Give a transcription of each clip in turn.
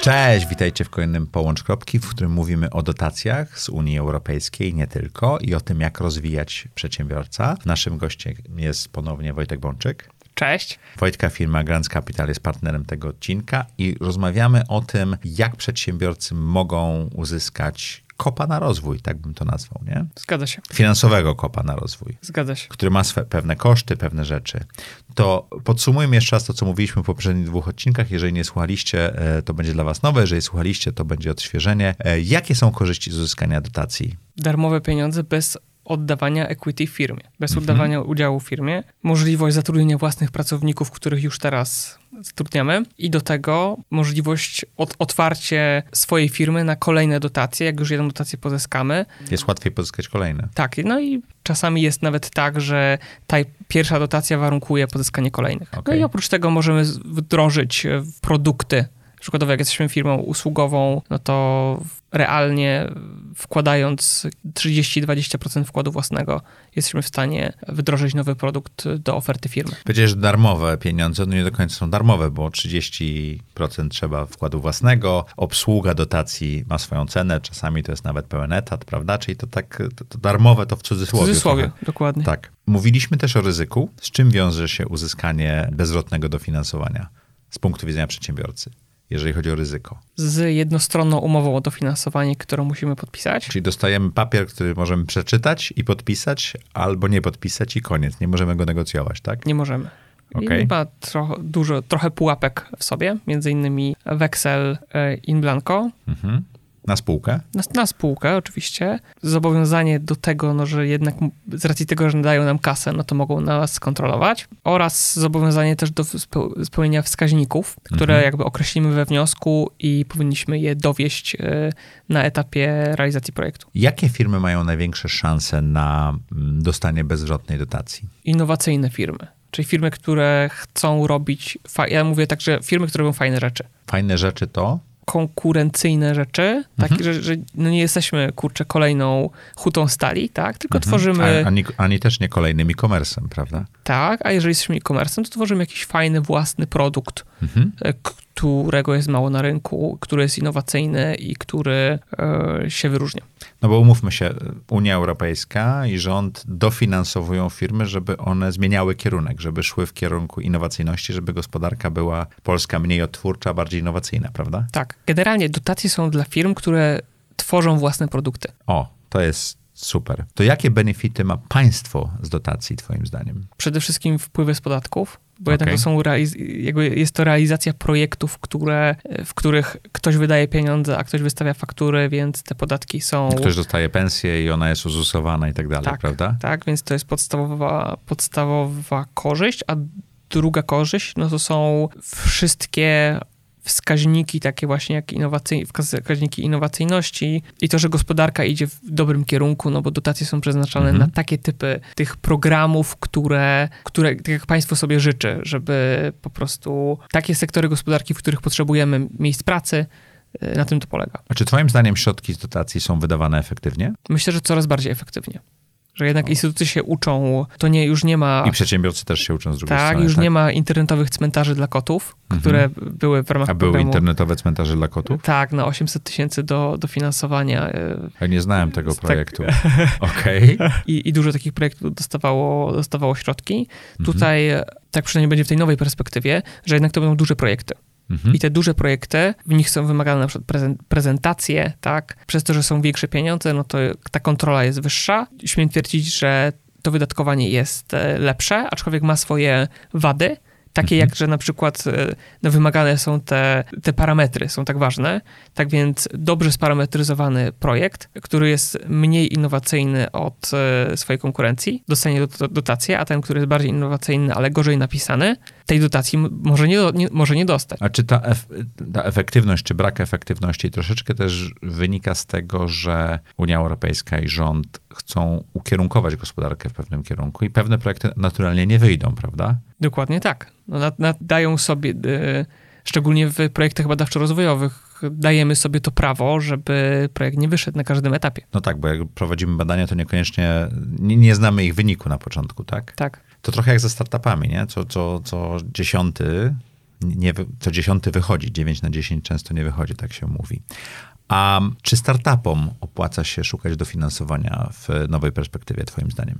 Cześć, witajcie w kolejnym Połącz Kropki, w którym mówimy o dotacjach z Unii Europejskiej, nie tylko, i o tym, jak rozwijać przedsiębiorca. Naszym gościem jest ponownie Wojtek Bączyk. Cześć. Wojtka firma Grants Capital jest partnerem tego odcinka i rozmawiamy o tym, jak przedsiębiorcy mogą uzyskać kopa na rozwój, tak bym to nazwał, nie? Zgadza się. Finansowego kopa na rozwój. Zgadza się. Który ma swe, pewne koszty, pewne rzeczy. To podsumujmy jeszcze raz to, co mówiliśmy w poprzednich dwóch odcinkach. Jeżeli nie słuchaliście, e, to będzie dla was nowe. Jeżeli słuchaliście, to będzie odświeżenie. E, jakie są korzyści z uzyskania dotacji? Darmowe pieniądze bez oddawania equity firmie, bez mhm. oddawania udziału w firmie, możliwość zatrudnienia własnych pracowników, których już teraz zatrudniamy i do tego możliwość od, otwarcie swojej firmy na kolejne dotacje, jak już jedną dotację pozyskamy. Jest łatwiej pozyskać kolejne. Tak, no i czasami jest nawet tak, że ta pierwsza dotacja warunkuje pozyskanie kolejnych. Okay. No i oprócz tego możemy wdrożyć produkty Przykładowo, jak jesteśmy firmą usługową, no to realnie wkładając 30-20% wkładu własnego, jesteśmy w stanie wdrożyć nowy produkt do oferty firmy. Powiedziałeś, że darmowe pieniądze, no nie do końca są darmowe, bo 30% trzeba wkładu własnego, obsługa dotacji ma swoją cenę, czasami to jest nawet pełen etat, prawda? Czyli to tak, to, to darmowe to w cudzysłowie. W cudzysłowie, trochę. dokładnie. Tak. Mówiliśmy też o ryzyku. Z czym wiąże się uzyskanie bezrotnego dofinansowania z punktu widzenia przedsiębiorcy? Jeżeli chodzi o ryzyko. Z jednostronną umową o dofinansowanie, którą musimy podpisać. Czyli dostajemy papier, który możemy przeczytać i podpisać, albo nie podpisać i koniec. Nie możemy go negocjować, tak? Nie możemy. Okay. I ma trochę, dużo, trochę pułapek w sobie, między innymi weksel e, in blanco. Mhm. Na spółkę? Na, na, spółkę, oczywiście. Zobowiązanie do tego, no, że jednak z racji tego, że dają nam kasę, no to mogą nas kontrolować. Oraz zobowiązanie też do spełnienia wskaźników, które mhm. jakby określimy we wniosku i powinniśmy je dowieść e, na etapie realizacji projektu. Jakie firmy mają największe szanse na mm, dostanie bezwzględnej dotacji? Innowacyjne firmy. Czyli firmy, które chcą robić, ja mówię tak, że firmy, które robią fajne rzeczy. Fajne rzeczy to? Konkurencyjne rzeczy, tak, mhm. że, że no nie jesteśmy, kurczę, kolejną hutą stali, tak, tylko mhm. tworzymy... Ani, ani też nie kolejnym e-commerce'em, prawda? Tak, a jeżeli jesteśmy e-commerce'em, to tworzymy jakiś fajny, własny produkt, mhm. Którego jest mało na rynku, który jest innowacyjny i który e, się wyróżnia. No bo umówmy się, Unia Europejska i rząd dofinansowują firmy, żeby one zmieniały kierunek, żeby szły w kierunku innowacyjności, żeby gospodarka była polska mniej odtwórcza, bardziej innowacyjna, prawda? Tak. Generalnie dotacje są dla firm, które tworzą własne produkty. O, to jest super. To jakie benefity ma państwo z dotacji, Twoim zdaniem? Przede wszystkim wpływy z podatków bo jednak to są jest to realizacja projektów, które, w których ktoś wydaje pieniądze, a ktoś wystawia faktury, więc te podatki są... Ktoś dostaje pensję i ona jest uzusowana i tak dalej, tak, prawda? Tak, więc to jest podstawowa, podstawowa korzyść, a druga korzyść, no to są wszystkie wskaźniki takie właśnie jak innowacyj, wskaźniki innowacyjności i to, że gospodarka idzie w dobrym kierunku, no bo dotacje są przeznaczone mhm. na takie typy tych programów, które, które tak jak państwo sobie życzy, żeby po prostu takie sektory gospodarki, w których potrzebujemy miejsc pracy, y, na tym to polega. A czy twoim zdaniem środki z dotacji są wydawane efektywnie? Myślę, że coraz bardziej efektywnie. Że jednak no. instytucje się uczą, to nie, już nie ma... I przedsiębiorcy też się uczą z drugiej tak, strony. Już tak, już nie ma internetowych cmentarzy dla kotów, mhm. które były w ramach A były internetowe cmentarze dla kotów? Tak, na 800 tysięcy do, dofinansowania. E, ja nie znałem tego tak. projektu. Tak. Okej. Okay. I, I dużo takich projektów dostawało, dostawało środki. Mhm. Tutaj, tak przynajmniej będzie w tej nowej perspektywie, że jednak to będą duże projekty. Mhm. I te duże projekty, w nich są wymagane na przykład prezentacje, tak? Przez to, że są większe pieniądze, no to ta kontrola jest wyższa. Śmiem twierdzić, że to wydatkowanie jest e, lepsze, aczkolwiek ma swoje wady. Takie mhm. jak, że na przykład e, no, wymagane są te, te parametry, są tak ważne. Tak więc dobrze sparametryzowany projekt, który jest mniej innowacyjny od e, swojej konkurencji, dostanie dotację, a ten, który jest bardziej innowacyjny, ale gorzej napisany, tej dotacji może nie, nie, może nie dostać. A czy ta, ef ta efektywność, czy brak efektywności troszeczkę też wynika z tego, że Unia Europejska i rząd chcą ukierunkować gospodarkę w pewnym kierunku i pewne projekty naturalnie nie wyjdą, prawda? Dokładnie tak. No, dają sobie, y, szczególnie w projektach badawczo-rozwojowych, dajemy sobie to prawo, żeby projekt nie wyszedł na każdym etapie. No tak, bo jak prowadzimy badania, to niekoniecznie, nie, nie znamy ich wyniku na początku, tak? Tak. To trochę jak ze startupami, nie? Co, co, co dziesiąty nie, co dziesiąty wychodzi, 9 na 10 często nie wychodzi, tak się mówi. A czy startupom opłaca się szukać dofinansowania w nowej perspektywie, Twoim zdaniem?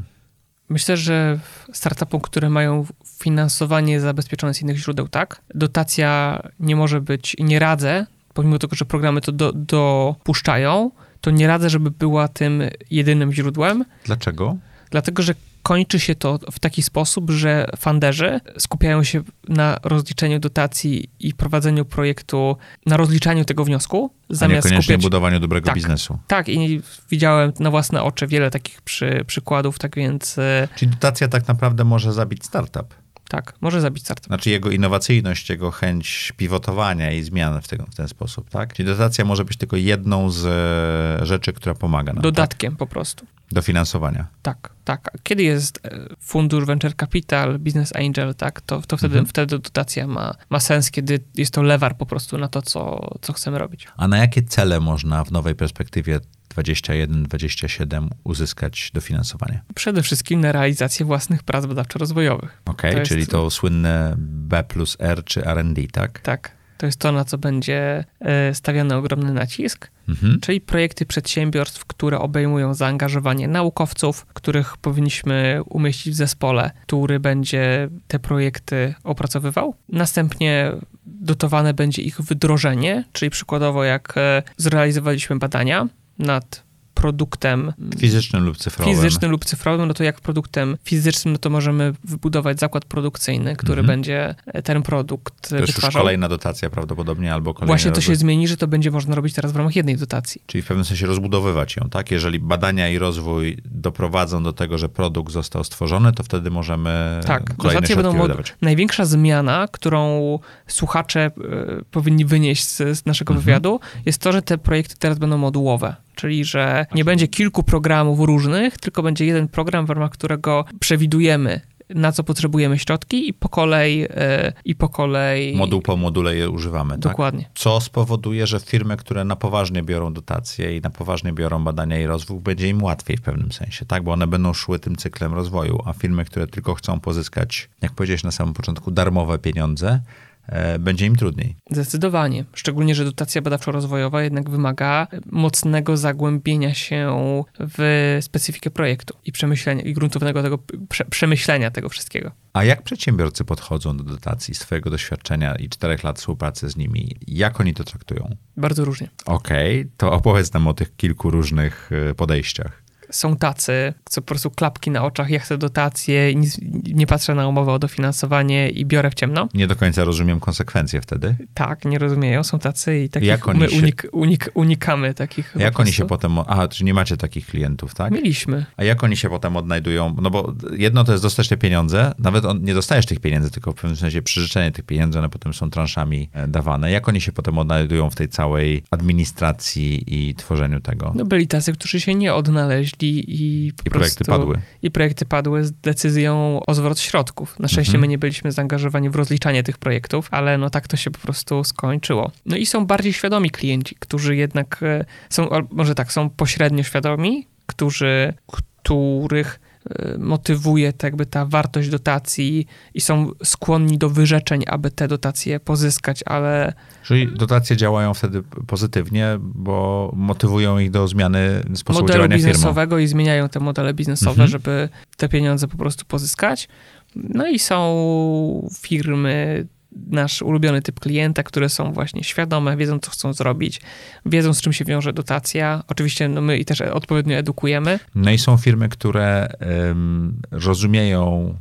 Myślę, że startupom, które mają finansowanie zabezpieczone z innych źródeł, tak. Dotacja nie może być, nie radzę, pomimo tego, że programy to do, dopuszczają, to nie radzę, żeby była tym jedynym źródłem. Dlaczego? Dlatego, że kończy się to w taki sposób, że funderzy skupiają się na rozliczeniu dotacji i prowadzeniu projektu, na rozliczaniu tego wniosku, zamiast A skupiać... budowaniu dobrego tak, biznesu. Tak, i widziałem na własne oczy wiele takich przy, przykładów, tak więc... E, Czyli dotacja tak naprawdę może zabić startup. Tak, może zabić startup. Znaczy jego innowacyjność, jego chęć pivotowania i zmian w, tego, w ten sposób, tak? Czyli dotacja może być tylko jedną z e, rzeczy, która pomaga nam. Dodatkiem tak? po prostu. Dofinansowania. Tak, tak. Kiedy jest e, fundusz Venture Capital, Business Angel, tak, to, to wtedy, mhm. wtedy dotacja ma, ma sens, kiedy jest to lewar po prostu na to, co, co chcemy robić. A na jakie cele można w nowej perspektywie 21-27 uzyskać dofinansowanie? Przede wszystkim na realizację własnych prac badawczo-rozwojowych. Okej, okay, czyli to słynne B plus R czy R&D, tak? Tak. To jest to, na co będzie e, stawiany ogromny nacisk, mhm. czyli projekty przedsiębiorstw, które obejmują zaangażowanie naukowców, których powinniśmy umieścić w zespole, który będzie te projekty opracowywał. Następnie dotowane będzie ich wdrożenie, czyli przykładowo jak e, zrealizowaliśmy badania, nad produktem fizycznym lub cyfrowym. Fizycznym lub cyfrowym, no to jak produktem fizycznym, no to możemy wybudować zakład produkcyjny, który mhm. będzie ten produkt to wytwarzał. już kolejna dotacja prawdopodobnie albo kolejna. Właśnie to się zmieni, że to będzie można robić teraz w ramach jednej dotacji. Czyli w pewnym sensie rozbudowywać ją, tak? Jeżeli badania i rozwój doprowadzą do tego, że produkt został stworzony, to wtedy możemy tak, kolejne dotacje będą wydawać. Największa zmiana, którą słuchacze y, powinni wynieść z, z naszego mhm. wywiadu, jest to, że te projekty teraz będą modułowe czyli że nie będzie kilku programów różnych, tylko będzie jeden program, w ramach którego przewidujemy na co potrzebujemy środki i po kolei e, i po kolei moduł po module je używamy. Tak? Dokładnie. Tak? Co spowoduje, że firmy, które na poważnie biorą dotacje i na poważnie biorą badania i rozwój, będzie im łatwiej w pewnym sensie, tak? Bo one będą szły tym cyklem rozwoju, a firmy, które tylko chcą pozyskać, jak powiedziałeś na samym początku, darmowe pieniądze, będzie im trudniej. Zdecydowanie. Szczególnie, że dotacja badawczo-rozwojowa jednak wymaga mocnego zagłębienia się w specyfikę projektu i przemyślenia, i gruntownego tego prze, przemyślenia tego wszystkiego. A jak przedsiębiorcy podchodzą do dotacji z twojego doświadczenia i czterech lat współpracy z nimi? Jak oni to traktują? Bardzo różnie. Okej, okay, to opowiedz nam o tych kilku różnych e, podejściach są tacy, co po prostu klapki na oczach, ja chcę dotacje, nic, nie patrzę na umowę o dofinansowanie i biorę w ciemno. Nie do końca rozumiem konsekwencje wtedy. Tak, nie rozumieją, są tacy i takich my unik, unik, unikamy takich. Jak oni się potem, aha, czy nie macie takich klientów, tak? Mieliśmy. A jak oni się potem odnajdują, no bo jedno to jest dostać te pieniądze, nawet on, nie dostajesz tych pieniędzy, tylko w pewnym sensie przyrzeczenie tych pieniędzy, one potem są transzami e, dawane. Jak oni się potem odnajdują w tej całej administracji i tworzeniu tego? No byli tacy, którzy się nie odnaleźli i po I projekty padły. I projekty padły z decyzją o zwrot środków. Na szczęście mhm. my nie byliśmy zaangażowani w rozliczanie tych projektów, ale no tak to się po prostu skończyło. No i są bardziej świadomi klienci, którzy jednak e, są, może tak, są pośrednio świadomi, którzy, których motywuje tak jakby ta wartość dotacji i są skłonni do wyrzeczeń, aby te dotacje pozyskać, ale... Czyli dotacje działają wtedy pozytywnie, bo motywują ich do zmiany sposobu modelu działania biznesowego i zmieniają te modele biznesowe, mhm. żeby te pieniądze po prostu pozyskać. No i są firmy nasz ulubiony typ klienta, które są właśnie świadome, wiedzą, co chcą zrobić, wiedzą, z czym się wiąże dotacja. Oczywiście no my i też odpowiednio edukujemy. No i są firmy, które um, rozumieją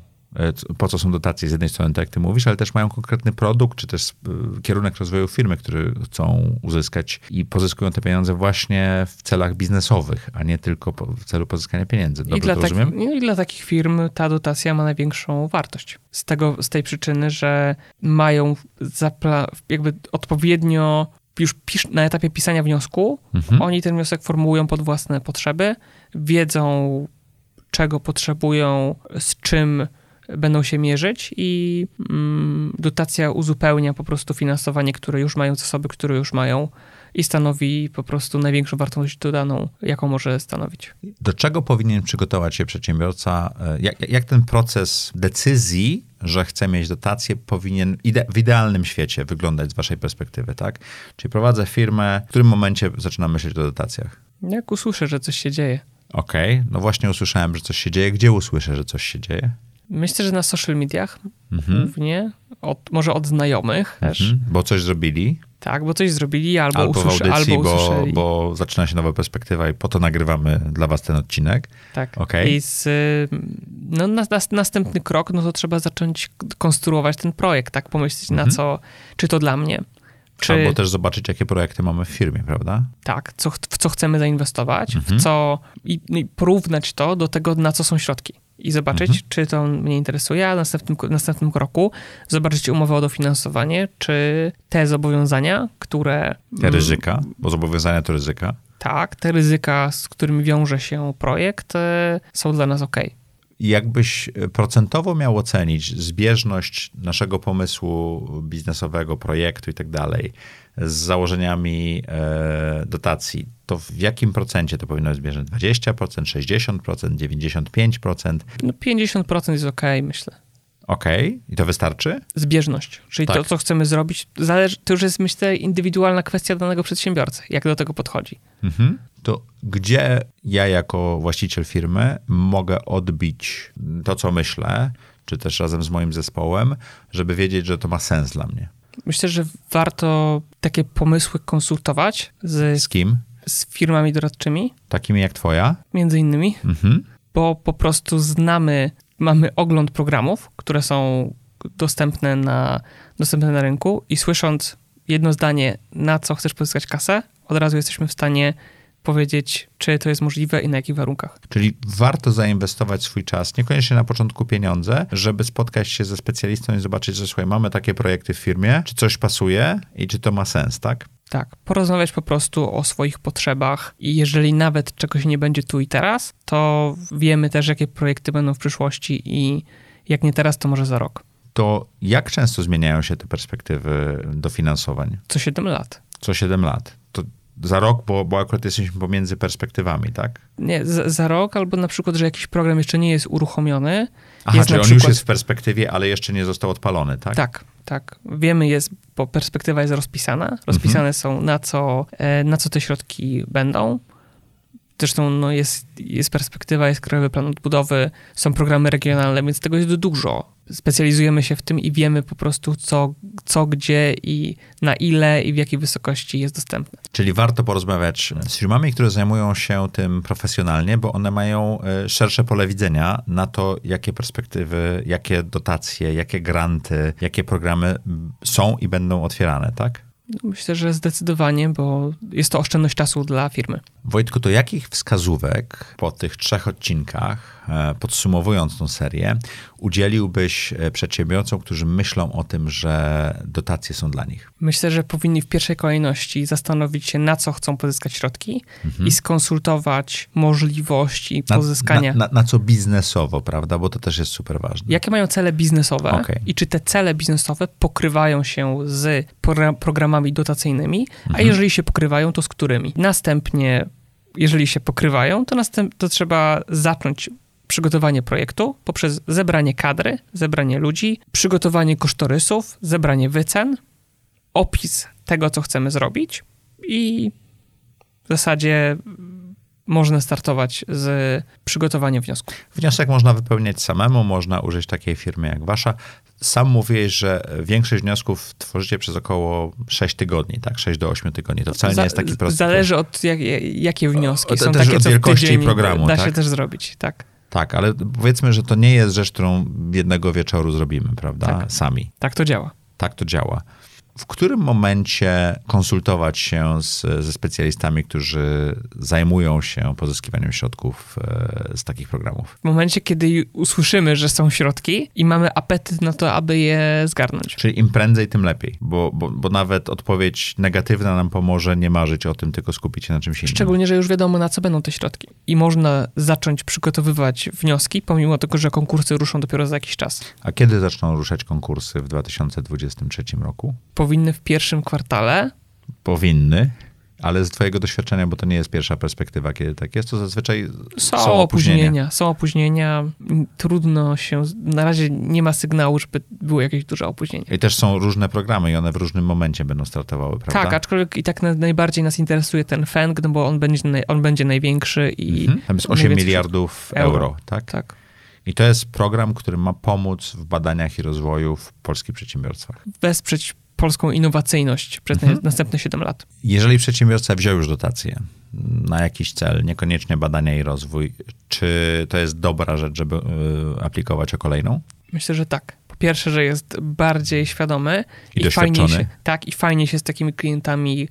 po co są dotacje z jednej strony, tak jak ty mówisz, ale też mają konkretny produkt, czy też e, kierunek rozwoju firmy, który chcą uzyskać i pozyskują te pieniądze właśnie w celach biznesowych, a nie tylko w celu pozyskania pieniędzy. Dobrze I dla? Tak, I dla takich firm ta dotacja ma największą wartość. Z, tego, z tej przyczyny, że mają jakby odpowiednio już na etapie pisania wniosku, mhm. oni ten wniosek formułują pod własne potrzeby, wiedzą, czego potrzebują, z czym będą się mierzyć i mm, dotacja uzupełnia po prostu finansowanie, które już mają zasoby, które już mają i stanowi po prostu największą wartość dodaną, jaką może stanowić. Do czego powinien przygotować się przedsiębiorca? E, jak, jak ten proces decyzji, że chce mieć dotację, powinien ide w idealnym świecie wyglądać z waszej perspektywy, tak? Czyli prowadzę firmę, w którym momencie zaczynam myśleć o dotacjach? Jak usłyszę, że coś się dzieje. Okej, okay. no właśnie usłyszałem, że coś się dzieje. Gdzie usłyszę, że coś się dzieje? Myślę, że na social mediach mhm. głównie, od, może od znajomych też. Mhm. Bo coś zrobili. Tak, bo coś zrobili albo, albo usłyszy, w audycji, albo bo, bo zaczyna się nowa perspektywa i po to nagrywamy dla was ten odcinek. Tak. Okay. I z, no, na, na, następny krok, no to trzeba zacząć konstruować ten projekt, tak? Pomyśleć mhm. na co, czy to dla mnie. Czy... Albo też zobaczyć, jakie projekty mamy w firmie, prawda? Tak, co, w co chcemy zainwestować, mhm. w co i, i porównać to do tego, na co są środki i zobaczyć, mhm. czy to mnie interesuje, a w następnym, następnym kroku zobaczyć umowę o dofinansowanie, czy te zobowiązania, które... Te ryzyka, bo zobowiązania to ryzyka. Tak, te ryzyka, z którymi wiąże się projekt, e, są dla nas ok. Jakbyś procentowo miał ocenić zbieżność naszego pomysłu biznesowego, projektu i tak dalej z założeniami e, dotacji, to w jakim procencie to powinno być zbieżne? 20%, 60%, 95%? No 50% jest ok, myślę. OK, i to wystarczy? Zbieżność, czyli tak. to, co chcemy zrobić, zależy, to już jest, myślę, indywidualna kwestia danego przedsiębiorcy, jak do tego podchodzi. Mhm. To gdzie ja, jako właściciel firmy, mogę odbić to, co myślę, czy też razem z moim zespołem, żeby wiedzieć, że to ma sens dla mnie? Myślę, że warto takie pomysły konsultować z, z kim? Z firmami doradczymi. Takimi jak twoja? Między innymi. Mhm. Bo po prostu znamy, mamy ogląd programów, które są dostępne na, dostępne na rynku i słysząc jedno zdanie, na co chcesz pozyskać kasę, od razu jesteśmy w stanie powiedzieć, czy to jest możliwe i na jakich warunkach. Czyli warto zainwestować swój czas, niekoniecznie na początku pieniądze, żeby spotkać się ze specjalistą i zobaczyć, że słuchaj, mamy takie projekty w firmie, czy coś pasuje i czy to ma sens, tak? Tak, porozmawiać po prostu o swoich potrzebach i jeżeli nawet czegoś nie będzie tu i teraz, to wiemy też, jakie projekty będą w przyszłości i jak nie teraz, to może za rok. To jak często zmieniają się te perspektywy dofinansowań? Co 7 lat. Co 7 lat. Za rok, bo, bo akurat jesteśmy pomiędzy perspektywami, tak? Nie, za, za, rok, albo na przykład, że jakiś program jeszcze nie jest uruchomiony. Aha, jest czyli on przykład... już jest w perspektywie, ale jeszcze nie został odpalony, tak? Tak, tak. Wiemy jest, bo perspektywa jest rozpisana. Rozpisane mhm. są na co, e, na co te środki będą. Zresztą no jest, jest perspektywa, jest krajowy plan odbudowy, są programy regionalne, więc tego jest dużo specjalizujemy się w tym i wiemy po prostu, co, co gdzie i na ile i w jakiej wysokości jest dostępne. Czyli warto porozmawiać z firmami, które zajmują się tym profesjonalnie, bo one mają e, szersze pole widzenia na to, jakie perspektywy, jakie dotacje, jakie granty, jakie programy są i będą otwierane, tak? Myślę, że zdecydowanie, bo jest to oszczędność czasu dla firmy. Wojtku, to jakich wskazówek po tych trzech odcinkach, podsumowując tą serię, udzieliłbyś e, przedsiębiorcom, którzy myślą o tym, że dotacje są dla nich? Myślę, że powinni w pierwszej kolejności zastanowić się, na co chcą pozyskać środki mhm. i skonsultować możliwości pozyskania. Na, na, na, co biznesowo, prawda? Bo to też jest super ważne. Jakie mają cele biznesowe okay. i czy te cele biznesowe pokrywają się z programami dotacyjnymi, mhm. a jeżeli się pokrywają, to z którymi? Następnie jeżeli się pokrywają, to, następ, to trzeba zacząć przygotowanie projektu poprzez zebranie kadry, zebranie ludzi, przygotowanie kosztorysów, zebranie wycen, opis tego, co chcemy zrobić i w zasadzie można startować z przygotowania wniosku. Wniosek można wypełniać samemu, można użyć takiej firmy jak wasza. Sam mówiłeś, że większość wniosków tworzycie przez około 6 tygodni, tak? 6 do 8 tygodni. To wcale Za, nie jest taki prosty. Zależy od jak, jakie wnioski. Są też takie, od wielkości programu. Da tak? się też zrobić, tak. Tak, ale powiedzmy, że to nie jest rzecz, którą jednego wieczoru zrobimy, prawda? Tak. Sami. Tak to działa. Tak to działa w którym momencie konsultować się z, ze specjalistami, którzy zajmują się pozyskiwaniem środków e, z takich programów? W momencie, kiedy usłyszymy, że są środki i mamy apetyt na to, aby je zgarnąć. Czyli im prędzej, tym lepiej, bo, bo, bo nawet odpowiedź negatywna nam pomoże nie marzyć o tym, tylko skupić się na czymś innym. Szczególnie, że już wiadomo, na co będą te środki. I można zacząć przygotowywać wnioski, pomimo tego, że konkursy ruszą dopiero za jakiś czas. A kiedy zaczną ruszać konkursy w 2023 roku? Powinny w pierwszym kwartale. Powinny. Ale z twojego doświadczenia, bo to nie jest pierwsza perspektywa, kiedy tak jest, to zazwyczaj są, są opóźnienia. opóźnienia. Są opóźnienia. Trudno się, na razie nie ma sygnału, żeby były jakieś duże opóźnienia. I też są różne programy i one w różnym momencie będą startowały, prawda? Tak, aczkolwiek i tak na, najbardziej nas interesuje ten FENG, no bo on będzie, on będzie największy i... Mhm. Tam jest 8 miliardów euro, euro, tak? Tak. I to jest program, który ma pomóc w badaniach i rozwoju w polskich przedsiębiorstwach. Wesprzeć polską innowacyjność przez mhm. następne 7 lat. Jeżeli przedsiębiorca wziął już dotację na jakiś cel, niekoniecznie badania i rozwój, czy to jest dobra rzecz, żeby y, aplikować o kolejną? Myślę, że tak pierwsze, że jest bardziej świadomy i, i fajnie się, tak, i fajnie się z takimi klientami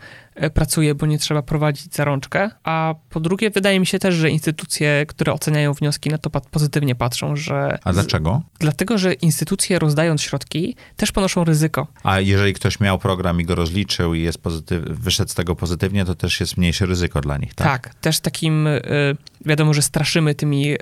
pracuje, bo nie trzeba prowadzić za rączkę. A po drugie, wydaje mi się też, że instytucje, które oceniają wnioski, na to pozytywnie patrzą, że. A dlaczego? Z, dlatego, że instytucje rozdając środki też ponoszą ryzyko. A jeżeli ktoś miał program i go rozliczył i jest pozytyw, wyszedł z tego pozytywnie, to też jest mniejsze ryzyko dla nich, tak? Tak, też takim. Y, wiadomo, że straszymy tymi, y,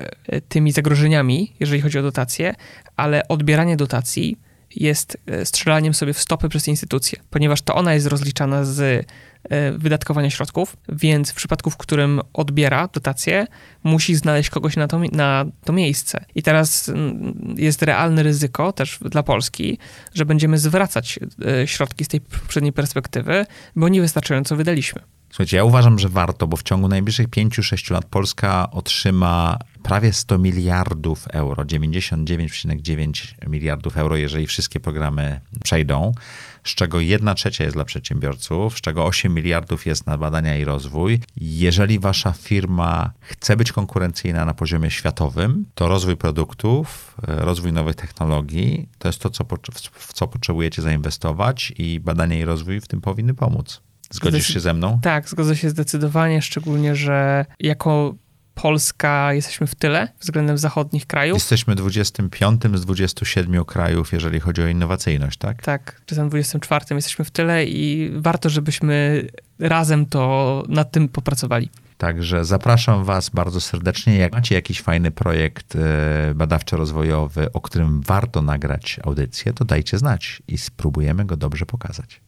tymi zagrożeniami, jeżeli chodzi o dotacje, ale odbieranie dotacji jest e, strzelaniem sobie w stopy przez instytucję, ponieważ to ona jest rozliczana z e, wydatkowania środków, więc w przypadku, w którym odbiera dotację, musi znaleźć kogoś na to, na to miejsce. I teraz mm, jest realne ryzyko też dla Polski, że będziemy zwracać e, środki z tej poprzedniej perspektywy, bo niewystarczająco wydaliśmy. Słuchajcie, ja uważam, że warto, bo w ciągu najbliższych 5-6 lat Polska otrzyma prawie 100 miliardów euro, 99,9 miliardów euro, jeżeli wszystkie programy przejdą, z czego 1 trzecia jest dla przedsiębiorców, z czego 8 miliardów jest na badania i rozwój. Jeżeli wasza firma chce być konkurencyjna na poziomie światowym, to rozwój produktów, rozwój nowych technologii to jest to, co, w co potrzebujecie zainwestować i badania i rozwój w tym powinny pomóc. Zgodzisz się ze mną? Tak, zgodzę się zdecydowanie, szczególnie, że jako Polska jesteśmy w tyle względem zachodnich krajów. Jesteśmy 25 z 27 krajów, jeżeli chodzi o innowacyjność, tak? Tak, czasem 24 jesteśmy w tyle i warto, żebyśmy razem to nad tym popracowali. Także zapraszam Was bardzo serdecznie. Jak macie jakiś fajny projekt e, badawczo-rozwojowy, o którym warto nagrać audycję, to dajcie znać i spróbujemy go dobrze pokazać.